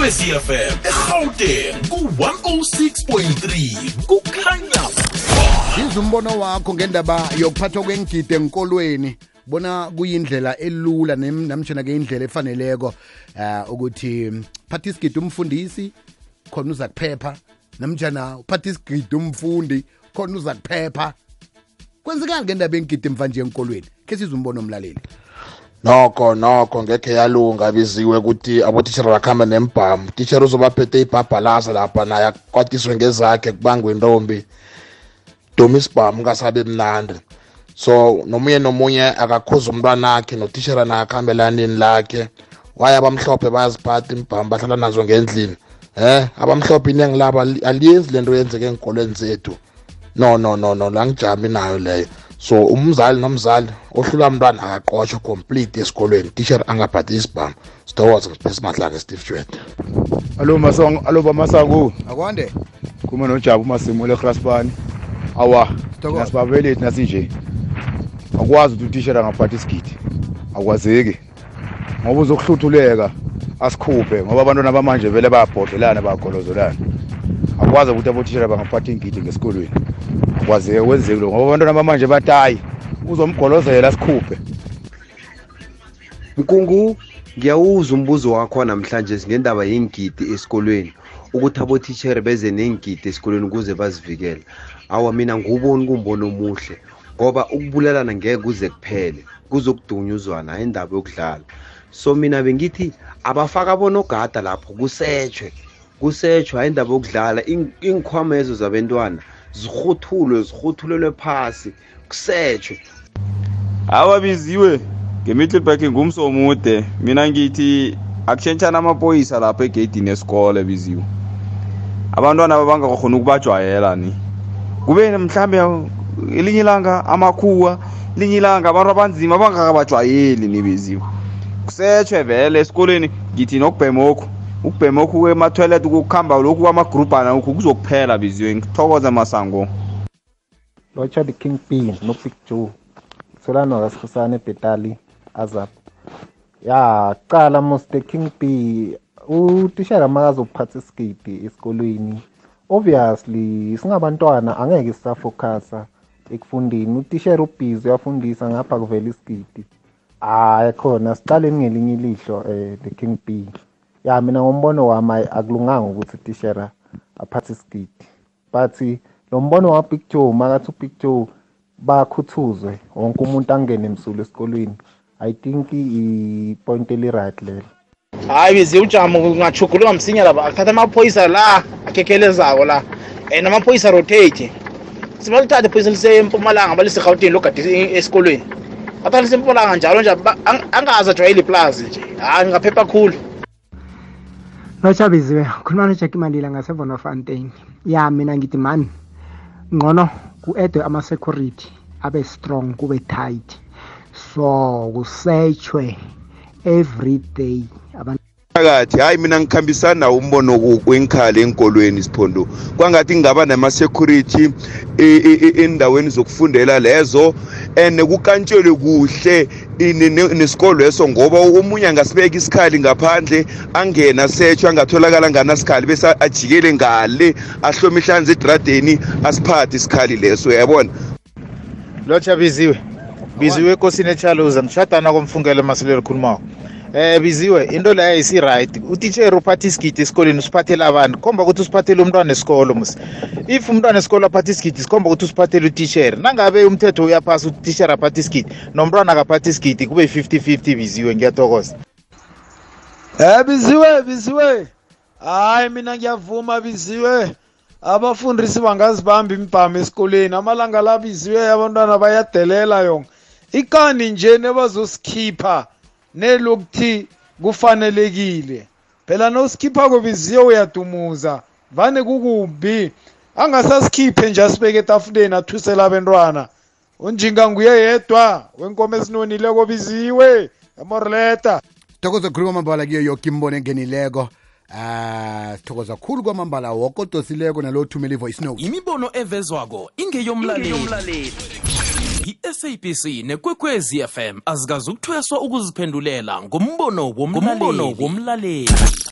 ikwekwezi fm egauteng ku-106.3 kukhanya Yiza umbono wakho ngendaba yokuphathwa kwengide enkolweni bona kuyindlela elula namtshana ke indlela efaneleko uh, ukuthi mm, phatha isigidi umfundisi khona uza kuphepha namtshana uphatha isigidi umfundi khona uza kuphepha kwenzekani ngendaba yengidi mvanje enkolweni? Khe siza umbono omlaleli nokho nokho ngekhe yalunga biziwe ukuthi abotishara bakhambe nembhamu. Utishara uzobaphethe ibhabhalaza lapha naye akwatiswe ngezakhe kubangwe intombi. Duma isibhamu kasabe mnandi. So nomunye nomunye akakhuza umntwana akhe notishara naye akuhambe elanini lakhe. Waye abamhlophe bayaziphatha imbhamu bahlala nazo ngendlini. Eh abamhlophe iningi labo ali- aliyenzi lento yenzeke enkolweni zethu. No no no no langijami nayo leyo. So umzali nomzali ohlula mntwana akaqotshwa complete esikolweni. Teacher angaphathi isibhamu. Sithokoze ngisiphe madlanga steve jwet alo masango alo bamasango akwande. Kuma nojabu masimule egrasbani awa Sithokoze. nasibabelethi nasinje akwazi ukuthi utishera angaphathi isigidi. Akwazeki. Ngoba uzokuhluthuleka asikhuphe ngoba abantwana bamanje vele bayabhodlelana bayagolozolana akwazi ukuthi abotishera bangaphathi ingidi ngesikolweni. Akwazeki kwenzeki lo ngoba abantwana bamanje batayi uzomgolozela asikhuphe Nkungu ngiyawuza umbuzo wakho namhlanje ngendaba yengidi esikolweni ukuthi abotitjhere beze nengidi esikolweni ukuze bazivikele. Awa mina nguboni kumbono omuhle ngoba ukubulalana ngeke kuze kuphele kuzokudunyuzwana hayi indaba yokudlala. So mina bengithi abafaka bonogada lapho kusetshwe kusetshwe hayi indaba yokudlala Ing- iinkhwama ezo zabentwana zirhuthulwe zirhuthulelwe phasi. Kusetshwe. Ababiziwe nge-middleburg ngumso omude. Mina ngithi akutshentshana amaphoyisa lapha egeyidini esikole biziwe. Abantwana bangakhona ukubajwayela ni. Kube mhlambe elinye ilanga amakhuwa elinye ilanga abantu abanzima bangakabajwayeli nibiziwe kusetshwe vele esikolweni ngithi nokubhemokhu ukubhemokhu emathwalet ukukuhamba lokhu kwamagrubhana ukhu kuzokuphela biziwe. Ngithokoze masango. Lotsha the king b no big joe solano akasikhosana ebhetali azap. Ya cala mos the king b utishara makazophatha isigidi esikolweni. Obviously singabantwana angeke sisafocusa ekufundeni. Utishara ubhizi uyafundisa ngapha kuvela isigidi. Hayi khona siqaleni ngelinye ilihlo eh the king b ya mina ngombono wami ayi- akulunganga ukuthi utishara aphathe isigidi but lo mbono wa-big joe makathi u-big joe bakhuthuzwe wonke umuntu angene emsulwa esikolweni i think i-point eli-right lelo. Hayi bizi ujamo kungachuguluka msinya lapha athatha amaphoyisa la akhekelezako la and amaphoyisa rotate sibalithathe iphoyisa lise empumalanga balise egauteni logade esikolweni. Athatha lise empumalanga njalo nje ba- ang- angaze ajwayele iplazi nje hayi ngingaphepha khulu. Lotshabiziwe khuluma nojack mandila ngasevonofontein ya mina ngithi mani ngcono ku-edwe ama-security abe strong kube tight. So kusetshwe every day phakathi hayi mina ngikhambisana nawo umbono wenkhali enkolweni siphondo. Kwangathi ngingaba nama-security e- e- e- endaweni zokufundela lezo and kukantshelwe kuhle nesikolo leso ngoba omunye angasibeka isikhali ngaphandle angena setshwe angatholakala nganasikhali bese ajikele ngale ahlome ihlanze edradeni asiphathe isikhali leso yabona lotsha biziwe biziwe ekosini echaluza ngishadana komfungela emasilelo ekhulumako eh biziwe into leyo isi-right utitshere uphatha isigidi esikoleni usiphathele abantu. Khomba ukuthi usiphathele umntwana esikolo mus if umntwana esikolo aphatha isigidi sikhomba ukuthi usiphathele utitshere nangabe umthetho uyaphasi ukuthi utitshere aphatha isigidi nomntwana akaphatha isigidi kube 50-50 biziwe ngiyathokoza. Eh biziwe biziwe. Hayi mina ngiyavuma biziwe. Abafundisi bangazibamba imbhamu esikoleni amalanga la biziwe abantwana bayadelela yonke ikani nje nebazosikhipha nelokuthi kufanelekile. Phela nosikhipha kwebiziwe uyadumuza. Vane kukumbi. Angasasikhiphe nje asibeke etafuleni athusela abantwana unjinga nguye yedwa wenkomo esinonileko biziwe. Emorleta sithokoza khulu kwamambala kiyo yoke imbono engenileko. Ah sithokoza khulu kwamambala woke odosileko nalo othumela i-voice note. Imibono evezwako ingeyomlaleli. I-sabc nekwekwezi fm azikazi ukuthweswa ukuziphendulela ngombono womlaleli.